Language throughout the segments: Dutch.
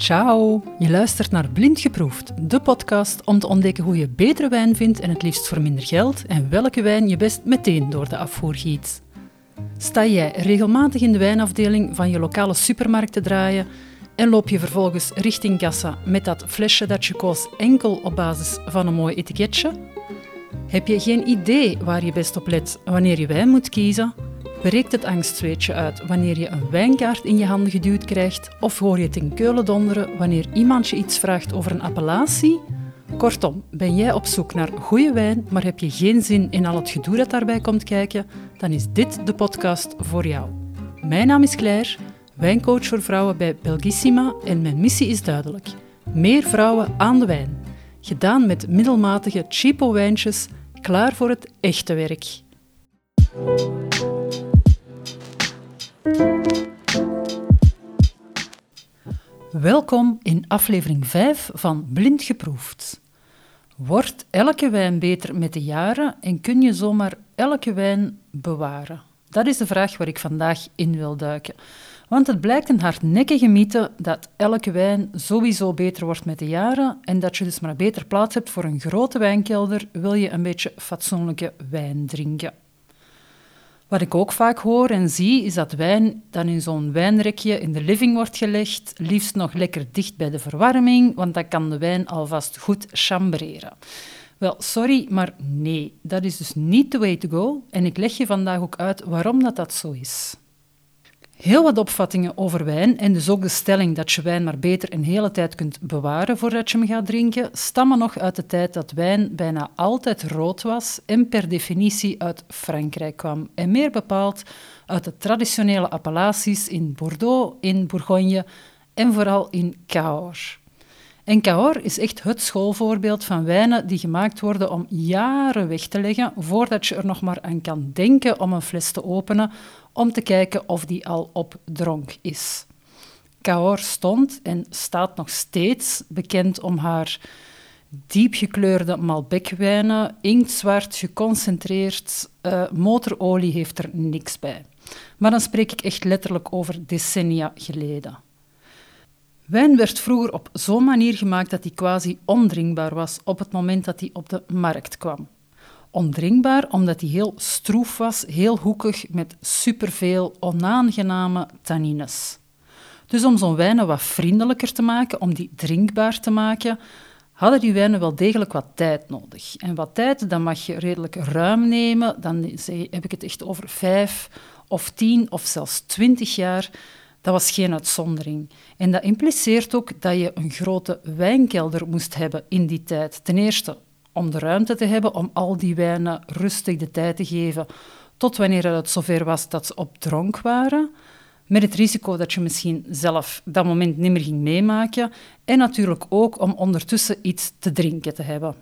Ciao, je luistert naar Blind Geproefd, de podcast om te ontdekken hoe je betere wijn vindt en het liefst voor minder geld en welke wijn je best meteen door de afvoer giet. Sta jij regelmatig in de wijnafdeling van je lokale supermarkt te draaien en loop je vervolgens richting kassa met dat flesje dat je koos enkel op basis van een mooi etiketje? Heb je geen idee waar je best op let wanneer je wijn moet kiezen? Breekt het angstzweetje uit wanneer je een wijnkaart in je handen geduwd krijgt? Of hoor je het in keulen donderen wanneer iemand je iets vraagt over een appellatie? Kortom, ben jij op zoek naar goede wijn, maar heb je geen zin in al het gedoe dat daarbij komt kijken? Dan is dit de podcast voor jou. Mijn naam is Claire, wijncoach voor vrouwen bij Belgissima en mijn missie is duidelijk. Meer vrouwen aan de wijn. Gedaan met middelmatige cheapo wijntjes, klaar voor het echte werk. Welkom in aflevering 5 van Blind Geproefd. Wordt elke wijn beter met de jaren en kun je zomaar elke wijn bewaren? Dat is de vraag waar ik vandaag in wil duiken. Want het blijkt een hardnekkige mythe dat elke wijn sowieso beter wordt met de jaren en dat je dus maar beter plaats hebt voor een grote wijnkelder wil je een beetje fatsoenlijke wijn drinken. Wat ik ook vaak hoor en zie, is dat wijn dan in zo'n wijnrekje in de living wordt gelegd, liefst nog lekker dicht bij de verwarming, want dan kan de wijn alvast goed chambreren. Wel, sorry, maar nee, dat is dus niet the way to go en ik leg je vandaag ook uit waarom dat, dat zo is. Heel wat opvattingen over wijn en dus ook de stelling dat je wijn maar beter een hele tijd kunt bewaren voordat je hem gaat drinken, stammen nog uit de tijd dat wijn bijna altijd rood was en per definitie uit Frankrijk kwam. En meer bepaald uit de traditionele appellaties in Bordeaux, in Bourgogne en vooral in Cahors. En Cahors is echt het schoolvoorbeeld van wijnen die gemaakt worden om jaren weg te leggen voordat je er nog maar aan kan denken om een fles te openen om te kijken of die al op dronk is. Cahors stond en staat nog steeds bekend om haar diepgekleurde Malbec-wijnen, inktzwart, geconcentreerd, uh, motorolie heeft er niks bij. Maar dan spreek ik echt letterlijk over decennia geleden. Wijn werd vroeger op zo'n manier gemaakt dat hij quasi ondrinkbaar was op het moment dat hij op de markt kwam. Ondrinkbaar omdat hij heel stroef was, heel hoekig, met superveel onaangename tannines. Dus om zo'n wijnen wat vriendelijker te maken, om die drinkbaar te maken, hadden die wijnen wel degelijk wat tijd nodig. En wat tijd, dan mag je redelijk ruim nemen. Dan heb ik het echt over vijf of tien of zelfs twintig jaar dat was geen uitzondering. En dat impliceert ook dat je een grote wijnkelder moest hebben in die tijd. Ten eerste om de ruimte te hebben om al die wijnen rustig de tijd te geven tot wanneer het zover was dat ze op dronk waren. Met het risico dat je misschien zelf dat moment niet meer ging meemaken. En natuurlijk ook om ondertussen iets te drinken te hebben.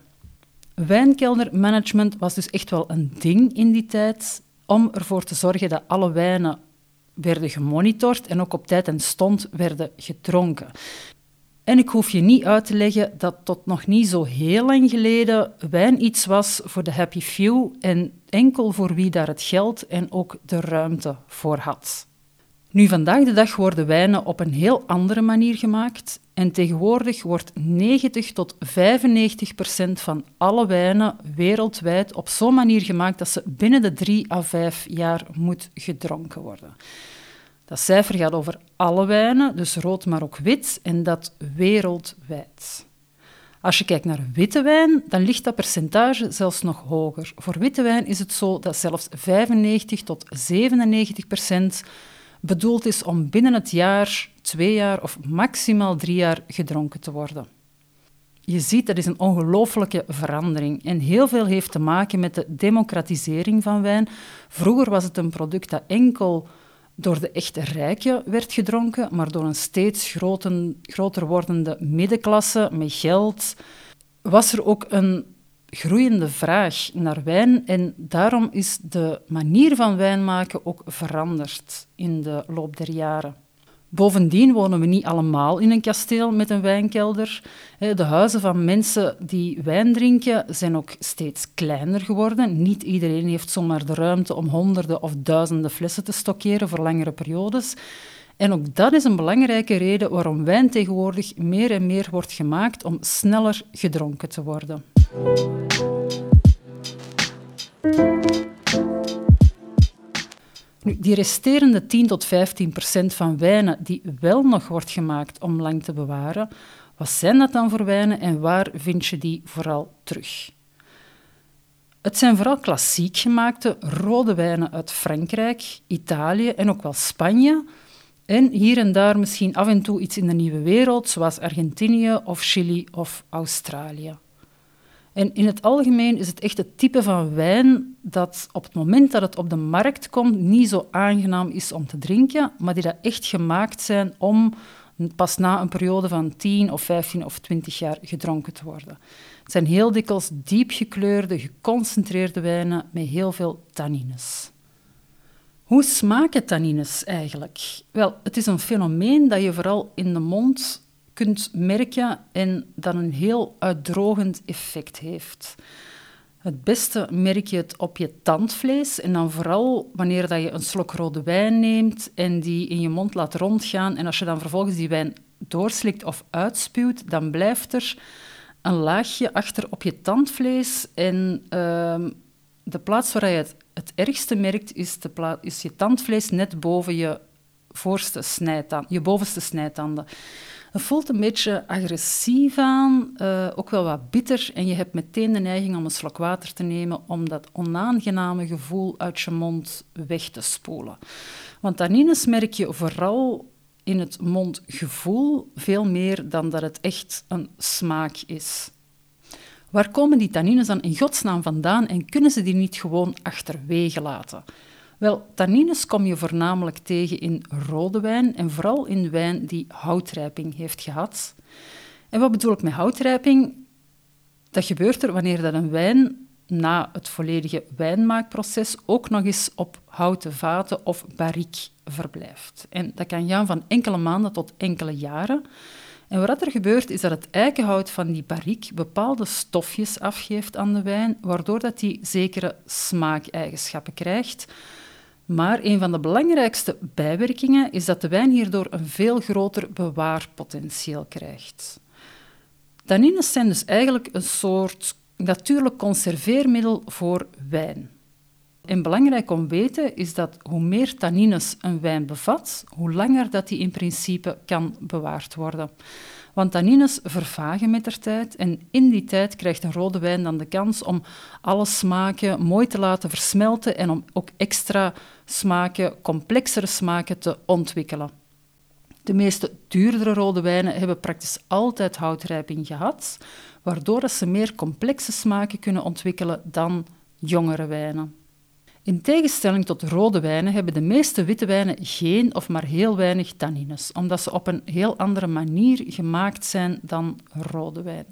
Wijnkeldermanagement was dus echt wel een ding in die tijd om ervoor te zorgen dat alle wijnen werden gemonitord en ook op tijd en stond werden gedronken. En ik hoef je niet uit te leggen dat tot nog niet zo heel lang geleden wijn iets was voor de happy few en enkel voor wie daar het geld en ook de ruimte voor had. Nu, vandaag de dag worden wijnen op een heel andere manier gemaakt en tegenwoordig wordt 90 tot 95 procent van alle wijnen wereldwijd op zo'n manier gemaakt dat ze binnen de drie à vijf jaar moet gedronken worden. Dat cijfer gaat over alle wijnen, dus rood maar ook wit, en dat wereldwijd. Als je kijkt naar witte wijn, dan ligt dat percentage zelfs nog hoger. Voor witte wijn is het zo dat zelfs 95 tot 97 procent bedoeld is om binnen het jaar, twee jaar of maximaal drie jaar gedronken te worden. Je ziet, dat is een ongelooflijke verandering. En heel veel heeft te maken met de democratisering van wijn. Vroeger was het een product dat enkel door de echte rijken werd gedronken, maar door een steeds groter wordende middenklasse met geld was er ook een groeiende vraag naar wijn en daarom is de manier van wijn maken ook veranderd in de loop der jaren. Bovendien wonen we niet allemaal in een kasteel met een wijnkelder. De huizen van mensen die wijn drinken zijn ook steeds kleiner geworden. Niet iedereen heeft zomaar de ruimte om honderden of duizenden flessen te stockeren voor langere periodes. En ook dat is een belangrijke reden waarom wijn tegenwoordig meer en meer wordt gemaakt om sneller gedronken te worden. Nu, die resterende 10 tot 15 procent van wijnen die wel nog wordt gemaakt om lang te bewaren, wat zijn dat dan voor wijnen en waar vind je die vooral terug? Het zijn vooral klassiek gemaakte rode wijnen uit Frankrijk, Italië en ook wel Spanje. En hier en daar misschien af en toe iets in de nieuwe wereld, zoals Argentinië of Chili of Australië. En in het algemeen is het echt het type van wijn dat op het moment dat het op de markt komt niet zo aangenaam is om te drinken, maar die dat echt gemaakt zijn om pas na een periode van 10 of 15 of 20 jaar gedronken te worden. Het zijn heel dikwijls diepgekleurde, geconcentreerde wijnen met heel veel tannines. Hoe smaken tannines eigenlijk? Wel, het is een fenomeen dat je vooral in de mond kunt merken en dat een heel uitdrogend effect heeft. Het beste merk je het op je tandvlees en dan vooral wanneer dat je een slok rode wijn neemt en die in je mond laat rondgaan en als je dan vervolgens die wijn doorslikt of uitspuwt, dan blijft er een laagje achter op je tandvlees en uh, de plaats waar je het het ergste merkt is, de is je tandvlees net boven je voorste snijtand, je bovenste snijtanden. Het voelt een beetje agressief aan, uh, ook wel wat bitter. En je hebt meteen de neiging om een slok water te nemen om dat onaangename gevoel uit je mond weg te spoelen. Want tannines merk je vooral in het mondgevoel veel meer dan dat het echt een smaak is. Waar komen die tannines dan in godsnaam vandaan en kunnen ze die niet gewoon achterwege laten? Wel, tannines kom je voornamelijk tegen in rode wijn en vooral in wijn die houtrijping heeft gehad. En wat bedoel ik met houtrijping? Dat gebeurt er wanneer dat een wijn na het volledige wijnmaakproces ook nog eens op houten vaten of barrique verblijft. En dat kan gaan van enkele maanden tot enkele jaren. En wat er gebeurt, is dat het eikenhout van die barrique bepaalde stofjes afgeeft aan de wijn, waardoor dat die zekere smaakeigenschappen krijgt. Maar een van de belangrijkste bijwerkingen is dat de wijn hierdoor een veel groter bewaarpotentieel krijgt. Tannines zijn dus eigenlijk een soort natuurlijk conserveermiddel voor wijn. En belangrijk om te weten is dat hoe meer tannines een wijn bevat, hoe langer dat die in principe kan bewaard worden. Want tannines vervagen met de tijd en in die tijd krijgt een rode wijn dan de kans om alle smaken mooi te laten versmelten en om ook extra smaken, complexere smaken te ontwikkelen. De meeste duurdere rode wijnen hebben praktisch altijd houtrijping gehad, waardoor ze meer complexe smaken kunnen ontwikkelen dan jongere wijnen. In tegenstelling tot rode wijnen hebben de meeste witte wijnen geen of maar heel weinig tannines, omdat ze op een heel andere manier gemaakt zijn dan rode wijn.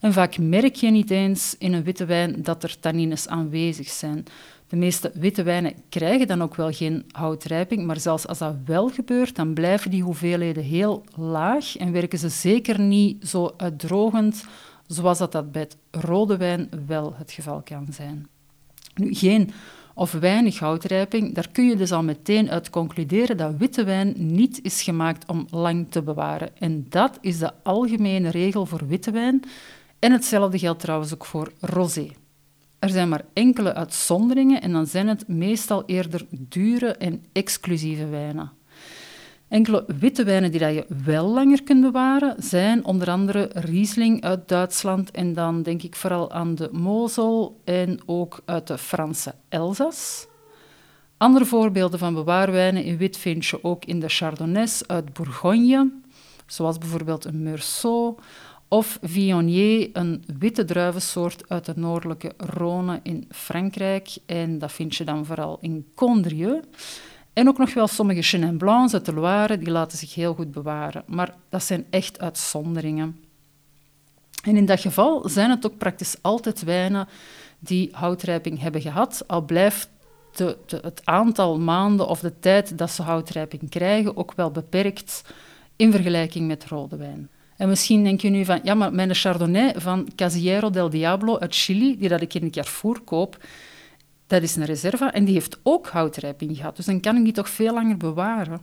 En vaak merk je niet eens in een witte wijn dat er tannines aanwezig zijn. De meeste witte wijnen krijgen dan ook wel geen houtrijping, maar zelfs als dat wel gebeurt, dan blijven die hoeveelheden heel laag en werken ze zeker niet zo uitdrogend zoals dat, dat bij rode wijn wel het geval kan zijn. Nu, geen of weinig houtrijping, daar kun je dus al meteen uit concluderen dat witte wijn niet is gemaakt om lang te bewaren. En dat is de algemene regel voor witte wijn. En hetzelfde geldt trouwens ook voor rosé. Er zijn maar enkele uitzonderingen en dan zijn het meestal eerder dure en exclusieve wijnen. Enkele witte wijnen die je wel langer kunt bewaren zijn onder andere Riesling uit Duitsland en dan denk ik vooral aan de Mosel en ook uit de Franse Elzas. Andere voorbeelden van bewaarwijnen in wit vind je ook in de Chardonnays uit Bourgogne, zoals bijvoorbeeld een Meursault of Viognier, een witte druivensoort uit de noordelijke Rhône in Frankrijk. En dat vind je dan vooral in Condrieu. En ook nog wel sommige Chenin Blancs uit de Loire, die laten zich heel goed bewaren. Maar dat zijn echt uitzonderingen. En in dat geval zijn het ook praktisch altijd wijnen die houtrijping hebben gehad, al blijft de, de, het aantal maanden of de tijd dat ze houtrijping krijgen ook wel beperkt in vergelijking met rode wijn. En misschien denk je nu van, ja, maar mijn Chardonnay van Casillero del Diablo uit Chili, die dat ik in een Carrefour koop, dat is een reserva en die heeft ook houtrijping gehad. Dus dan kan ik die toch veel langer bewaren.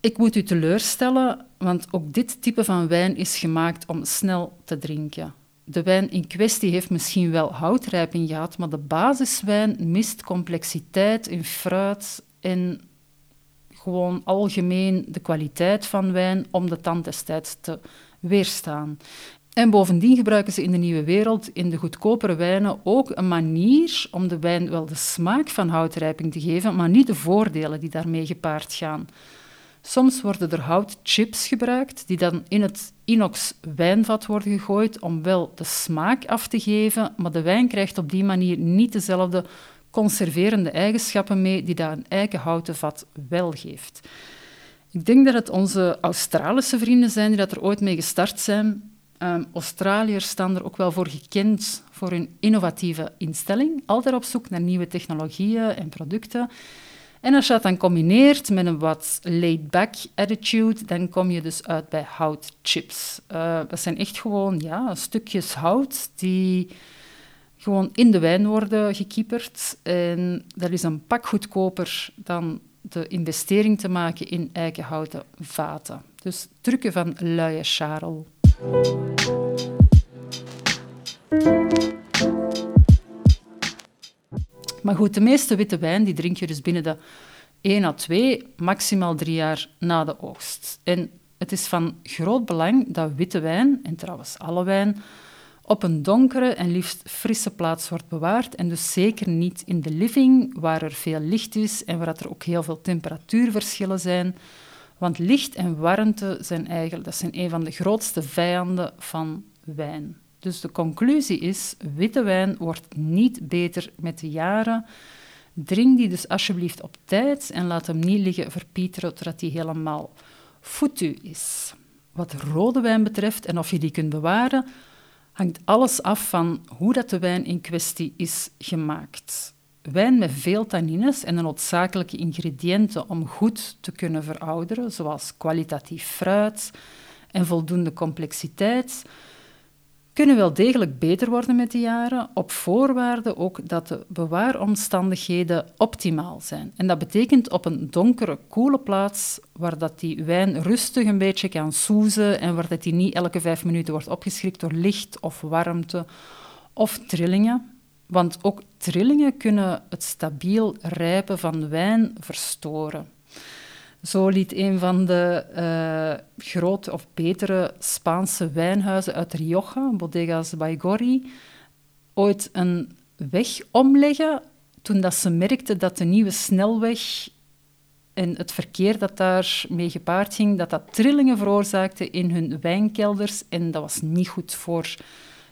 Ik moet u teleurstellen, want ook dit type van wijn is gemaakt om snel te drinken. De wijn in kwestie heeft misschien wel houtrijping gehad, maar de basiswijn mist complexiteit in fruit en gewoon algemeen de kwaliteit van wijn om de tand destijds te weerstaan. En bovendien gebruiken ze in de nieuwe wereld in de goedkopere wijnen ook een manier om de wijn wel de smaak van houtrijping te geven, maar niet de voordelen die daarmee gepaard gaan. Soms worden er houtchips gebruikt, die dan in het inox wijnvat worden gegooid om wel de smaak af te geven, maar de wijn krijgt op die manier niet dezelfde conserverende eigenschappen mee die dat een eikenhouten vat wel geeft. Ik denk dat het onze Australische vrienden zijn die dat er ooit mee gestart zijn. Um, Australiërs staan er ook wel voor gekend voor hun innovatieve instelling, altijd op zoek naar nieuwe technologieën en producten. En als je dat dan combineert met een wat laid-back attitude, dan kom je dus uit bij houtchips. Uh, dat zijn echt gewoon ja, stukjes hout die gewoon in de wijn worden gekieperd. En dat is een pak goedkoper dan de investering te maken in eikenhouten vaten. Dus trucken van luie charel. Maar goed, de meeste witte wijn die drink je dus binnen de 1 à 2, maximaal 3 jaar na de oogst. En het is van groot belang dat witte wijn, en trouwens alle wijn, op een donkere en liefst frisse plaats wordt bewaard. En dus zeker niet in de living, waar er veel licht is en waar er ook heel veel temperatuurverschillen zijn. Want licht en warmte zijn eigenlijk dat zijn een van de grootste vijanden van wijn. Dus de conclusie is, witte wijn wordt niet beter met de jaren. Drink die dus alsjeblieft op tijd en laat hem niet liggen verpieteren totdat hij helemaal foutu is. Wat rode wijn betreft en of je die kunt bewaren, hangt alles af van hoe dat de wijn in kwestie is gemaakt. Wijn met veel tannines en de noodzakelijke ingrediënten om goed te kunnen verouderen, zoals kwalitatief fruit en voldoende complexiteit, kunnen wel degelijk beter worden met de jaren, op voorwaarde ook dat de bewaaromstandigheden optimaal zijn. En dat betekent op een donkere, koele plaats, waar dat die wijn rustig een beetje kan soezen en waar dat die niet elke vijf minuten wordt opgeschrikt door licht of warmte of trillingen. Want ook trillingen kunnen het stabiel rijpen van wijn verstoren. Zo liet een van de uh, grote of betere Spaanse wijnhuizen uit Rioja, Bodegas Baigorri, ooit een weg omleggen toen dat ze merkten dat de nieuwe snelweg en het verkeer dat daarmee gepaard ging, dat dat trillingen veroorzaakte in hun wijnkelders. En dat was niet goed voor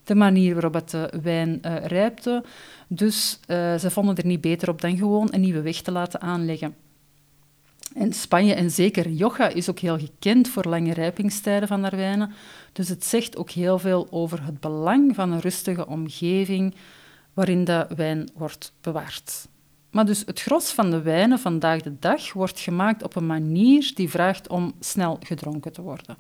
de manier waarop het de wijn uh, rijpte. Dus uh, ze vonden er niet beter op dan gewoon een nieuwe weg te laten aanleggen. En Spanje en zeker Rioja is ook heel gekend voor lange rijpingstijden van haar wijnen. Dus het zegt ook heel veel over het belang van een rustige omgeving waarin de wijn wordt bewaard. Maar dus het gros van de wijnen vandaag de dag wordt gemaakt op een manier die vraagt om snel gedronken te worden.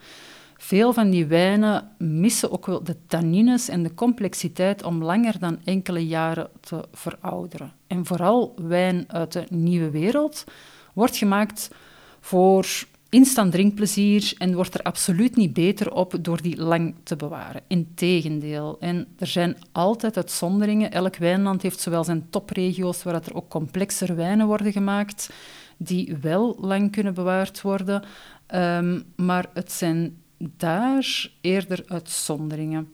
Veel van die wijnen missen ook wel de tannines en de complexiteit om langer dan enkele jaren te verouderen. En vooral wijn uit de nieuwe wereld wordt gemaakt voor instant drinkplezier en wordt er absoluut niet beter op door die lang te bewaren. Integendeel. En er zijn altijd uitzonderingen. Elk wijnland heeft zowel zijn topregio's waar er ook complexere wijnen worden gemaakt, die wel lang kunnen bewaard worden. Um, maar het zijn daar eerder uitzonderingen.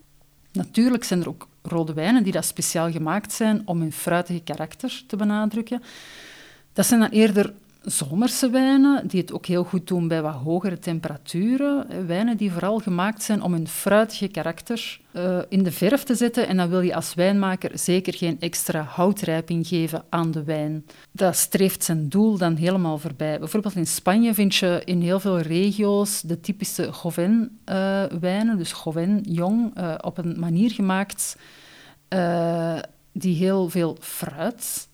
Natuurlijk zijn er ook rode wijnen die dat speciaal gemaakt zijn om hun fruitige karakter te benadrukken. Dat zijn dan eerder zomerse wijnen, die het ook heel goed doen bij wat hogere temperaturen. Wijnen die vooral gemaakt zijn om hun fruitige karakter uh, in de verf te zetten. En dan wil je als wijnmaker zeker geen extra houtrijping geven aan de wijn. Dat streeft zijn doel dan helemaal voorbij. Bijvoorbeeld in Spanje vind je in heel veel regio's de typische Joven-wijnen, uh, dus Joven jong, uh, op een manier gemaakt die heel veel fruit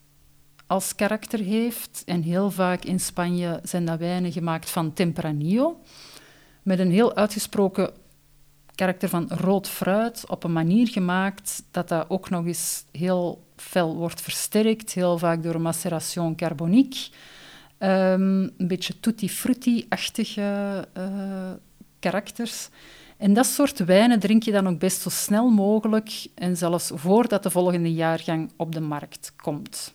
als karakter heeft. En heel vaak in Spanje zijn dat wijnen gemaakt van Tempranillo, met een heel uitgesproken karakter van rood fruit, op een manier gemaakt dat dat ook nog eens heel fel wordt versterkt, heel vaak door maceration carbonique. Ehm, een beetje tutti-frutti-achtige uh, karakters. En dat soort wijnen drink je dan ook best zo snel mogelijk en zelfs voordat de volgende jaargang op de markt komt.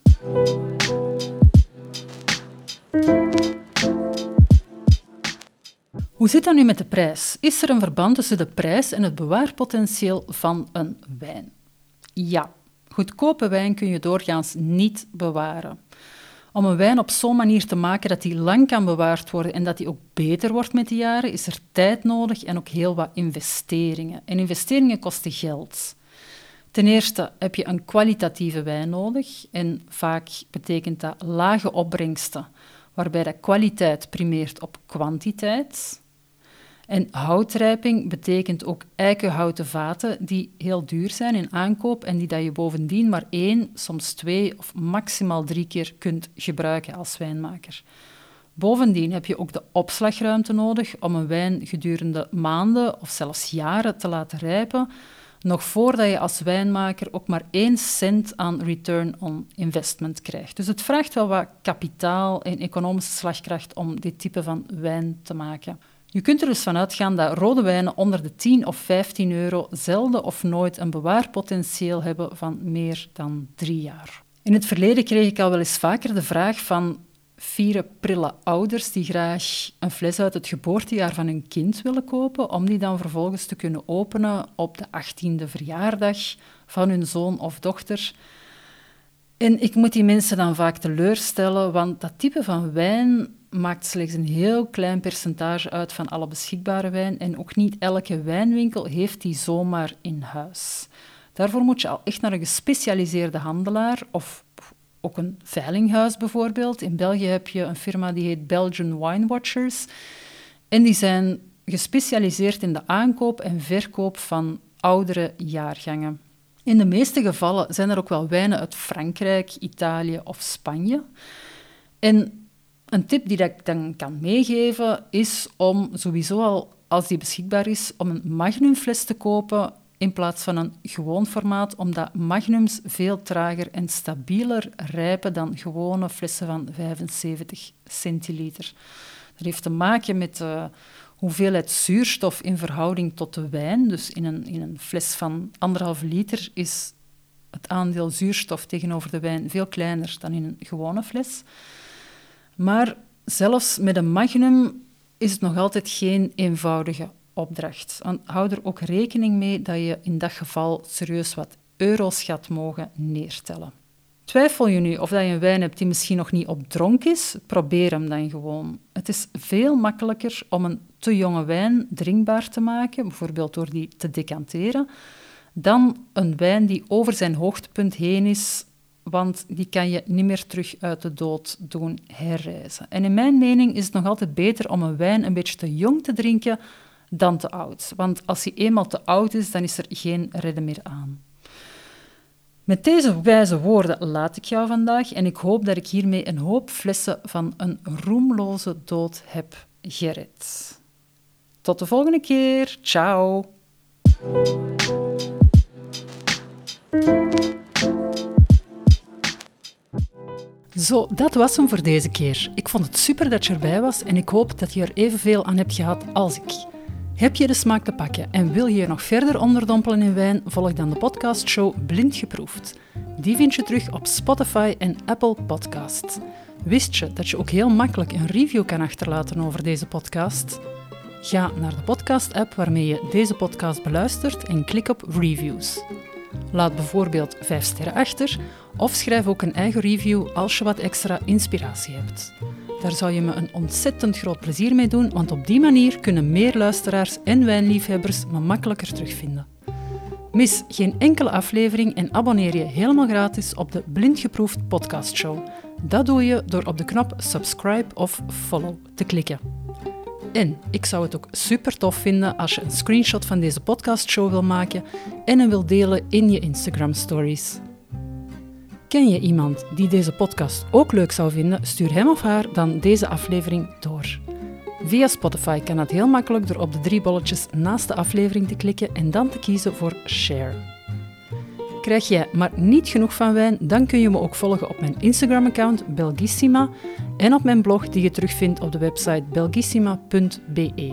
Hoe zit dat nu met de prijs? Is er een verband tussen de prijs en het bewaarpotentieel van een wijn? Ja, goedkope wijn kun je doorgaans niet bewaren. Om een wijn op zo'n manier te maken dat die lang kan bewaard worden en dat die ook beter wordt met de jaren, is er tijd nodig en ook heel wat investeringen. En investeringen kosten geld. Ten eerste heb je een kwalitatieve wijn nodig en vaak betekent dat lage opbrengsten, waarbij de kwaliteit primeert op kwantiteit. En houtrijping betekent ook eikenhouten vaten die heel duur zijn in aankoop en die dat je bovendien maar één, soms twee of maximaal drie keer kunt gebruiken als wijnmaker. Bovendien heb je ook de opslagruimte nodig om een wijn gedurende maanden of zelfs jaren te laten rijpen, nog voordat je als wijnmaker ook maar één cent aan return on investment krijgt. Dus het vraagt wel wat kapitaal en economische slagkracht om dit type van wijn te maken. Je kunt er dus van uitgaan dat rode wijnen onder de 10 of 15 euro zelden of nooit een bewaarpotentieel hebben van meer dan drie jaar. In het verleden kreeg ik al wel eens vaker de vraag van vier prille ouders die graag een fles uit het geboortejaar van hun kind willen kopen, om die dan vervolgens te kunnen openen op de 18e verjaardag van hun zoon of dochter. En ik moet die mensen dan vaak teleurstellen, want dat type van wijn maakt slechts een heel klein percentage uit van alle beschikbare wijn en ook niet elke wijnwinkel heeft die zomaar in huis. Daarvoor moet je al echt naar een gespecialiseerde handelaar of ook een veilinghuis bijvoorbeeld. In België heb je een firma die heet Belgian Wine Watchers en die zijn gespecialiseerd in de aankoop en verkoop van oudere jaargangen. In de meeste gevallen zijn er ook wel wijnen uit Frankrijk, Italië of Spanje. En een tip die ik dan kan meegeven is om sowieso al, als die beschikbaar is, om een magnumfles te kopen in plaats van een gewoon formaat, omdat magnums veel trager en stabieler rijpen dan gewone flessen van 75 centiliter. Dat heeft te maken met de hoeveelheid zuurstof in verhouding tot de wijn. Dus in een, in een fles van anderhalf liter is het aandeel zuurstof tegenover de wijn veel kleiner dan in een gewone fles. Maar zelfs met een magnum is het nog altijd geen eenvoudige opdracht. hou er ook rekening mee dat je in dat geval serieus wat euro's gaat mogen neertellen. Twijfel je nu of dat je een wijn hebt die misschien nog niet op dronk is? Probeer hem dan gewoon. Het is veel makkelijker om een te jonge wijn drinkbaar te maken, bijvoorbeeld door die te decanteren, dan een wijn die over zijn hoogtepunt heen is want die kan je niet meer terug uit de dood doen herreizen. En in mijn mening is het nog altijd beter om een wijn een beetje te jong te drinken dan te oud. Want als hij eenmaal te oud is, dan is er geen redden meer aan. Met deze wijze woorden laat ik jou vandaag en ik hoop dat ik hiermee een hoop flessen van een roemloze dood heb gered. Tot de volgende keer. Ciao. Zo, dat was hem voor deze keer. Ik vond het super dat je erbij was en ik hoop dat je er evenveel aan hebt gehad als ik. Heb je de smaak te pakken en wil je je nog verder onderdompelen in wijn? Volg dan de podcastshow Blind Geproefd. Die vind je terug op Spotify en Apple Podcasts. Wist je dat je ook heel makkelijk een review kan achterlaten over deze podcast? Ga naar de podcast-app waarmee je deze podcast beluistert en klik op Reviews. Laat bijvoorbeeld 5 sterren achter of schrijf ook een eigen review als je wat extra inspiratie hebt. Daar zou je me een ontzettend groot plezier mee doen, want op die manier kunnen meer luisteraars en wijnliefhebbers me makkelijker terugvinden. Mis geen enkele aflevering en abonneer je helemaal gratis op de Blindgeproefd podcastshow. Dat doe je door op de knop subscribe of follow te klikken. En ik zou het ook super tof vinden als je een screenshot van deze podcastshow wil maken en hem wil delen in je Instagram stories. Ken je iemand die deze podcast ook leuk zou vinden? Stuur hem of haar dan deze aflevering door. Via Spotify kan dat heel makkelijk door op de drie bolletjes naast de aflevering te klikken en dan te kiezen voor Share. Krijg jij maar niet genoeg van wijn, dan kun je me ook volgen op mijn Instagram-account Belgissima en op mijn blog die je terugvindt op de website belgissima.be.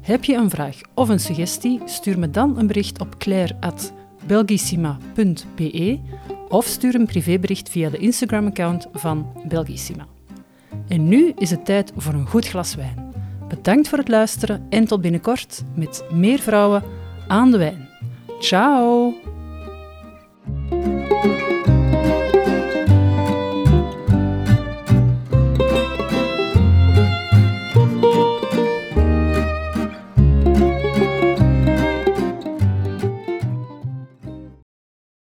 Heb je een vraag of een suggestie? Stuur me dan een bericht op claire.belgissima.be of stuur een privébericht via de Instagram-account van Belgissima. En nu is het tijd voor een goed glas wijn. Bedankt voor het luisteren en tot binnenkort met meer vrouwen aan de wijn. Ciao!